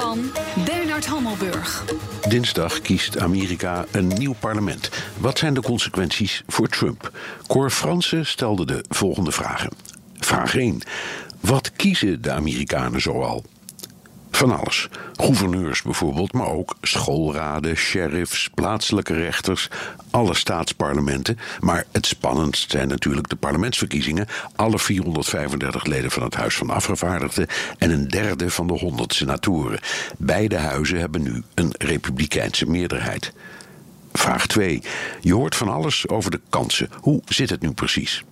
Van Bernard Hammelburg. Dinsdag kiest Amerika een nieuw parlement. Wat zijn de consequenties voor Trump? Cor Fransen stelde de volgende vragen. Vraag 1. Wat kiezen de Amerikanen zoal? Van alles. Gouverneurs bijvoorbeeld, maar ook schoolraden, sheriffs, plaatselijke rechters, alle staatsparlementen. Maar het spannendst zijn natuurlijk de parlementsverkiezingen. Alle 435 leden van het Huis van Afgevaardigden en een derde van de 100 senatoren. Beide huizen hebben nu een republikeinse meerderheid. Vraag 2. Je hoort van alles over de kansen. Hoe zit het nu precies?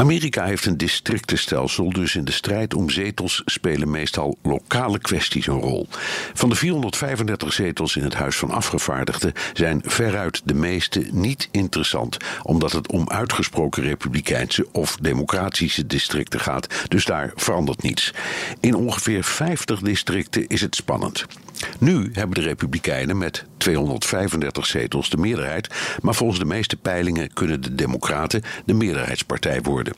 Amerika heeft een districtenstelsel, dus in de strijd om zetels spelen meestal lokale kwesties een rol. Van de 435 zetels in het Huis van Afgevaardigden zijn veruit de meeste niet interessant, omdat het om uitgesproken republikeinse of democratische districten gaat, dus daar verandert niets. In ongeveer 50 districten is het spannend. Nu hebben de Republikeinen met 235 zetels de meerderheid, maar volgens de meeste peilingen kunnen de Democraten de meerderheidspartij worden.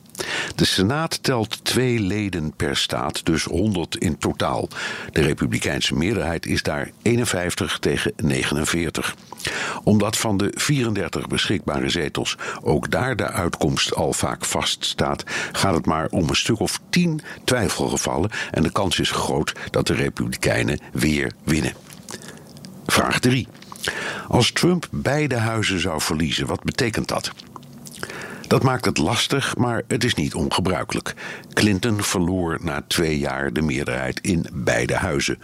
De Senaat telt twee leden per staat, dus 100 in totaal. De Republikeinse meerderheid is daar 51 tegen 49. Omdat van de 34 beschikbare zetels ook daar de uitkomst al vaak vaststaat, gaat het maar om een stuk of 10 twijfelgevallen en de kans is groot dat de Republikeinen weer winnen. Vraag 3. Als Trump beide huizen zou verliezen, wat betekent dat? Dat maakt het lastig, maar het is niet ongebruikelijk. Clinton verloor na twee jaar de meerderheid in beide huizen.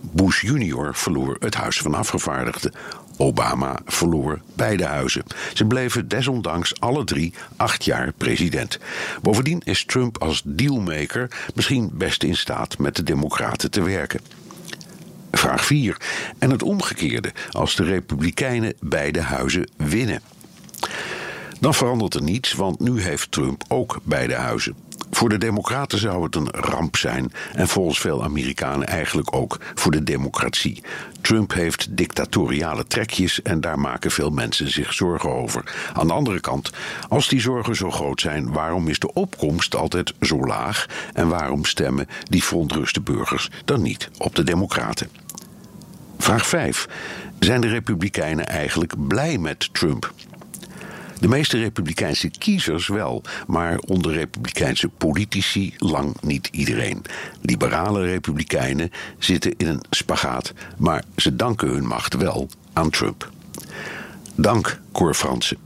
Bush junior verloor het Huis van Afgevaardigden. Obama verloor beide huizen. Ze bleven desondanks alle drie acht jaar president. Bovendien is Trump als dealmaker misschien best in staat met de Democraten te werken. Vraag 4. En het omgekeerde, als de Republikeinen beide huizen winnen. Dan verandert er niets, want nu heeft Trump ook beide huizen. Voor de Democraten zou het een ramp zijn en volgens veel Amerikanen eigenlijk ook voor de democratie. Trump heeft dictatoriale trekjes en daar maken veel mensen zich zorgen over. Aan de andere kant, als die zorgen zo groot zijn, waarom is de opkomst altijd zo laag en waarom stemmen die verontruste burgers dan niet op de Democraten? Vraag 5. Zijn de Republikeinen eigenlijk blij met Trump? De meeste Republikeinse kiezers wel, maar onder Republikeinse politici lang niet iedereen. Liberale Republikeinen zitten in een spagaat, maar ze danken hun macht wel aan Trump. Dank, Cor Fransen.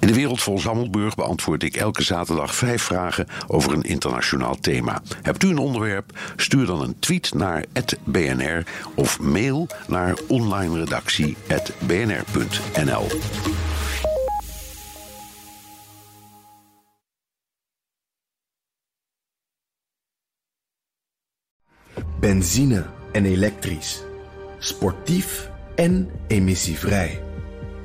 In de wereld vol Zammelburg beantwoord ik elke zaterdag vijf vragen over een internationaal thema. Hebt u een onderwerp? Stuur dan een tweet naar @bnr of mail naar onlineredactie@bnr.nl. Benzine en elektrisch. Sportief en emissievrij.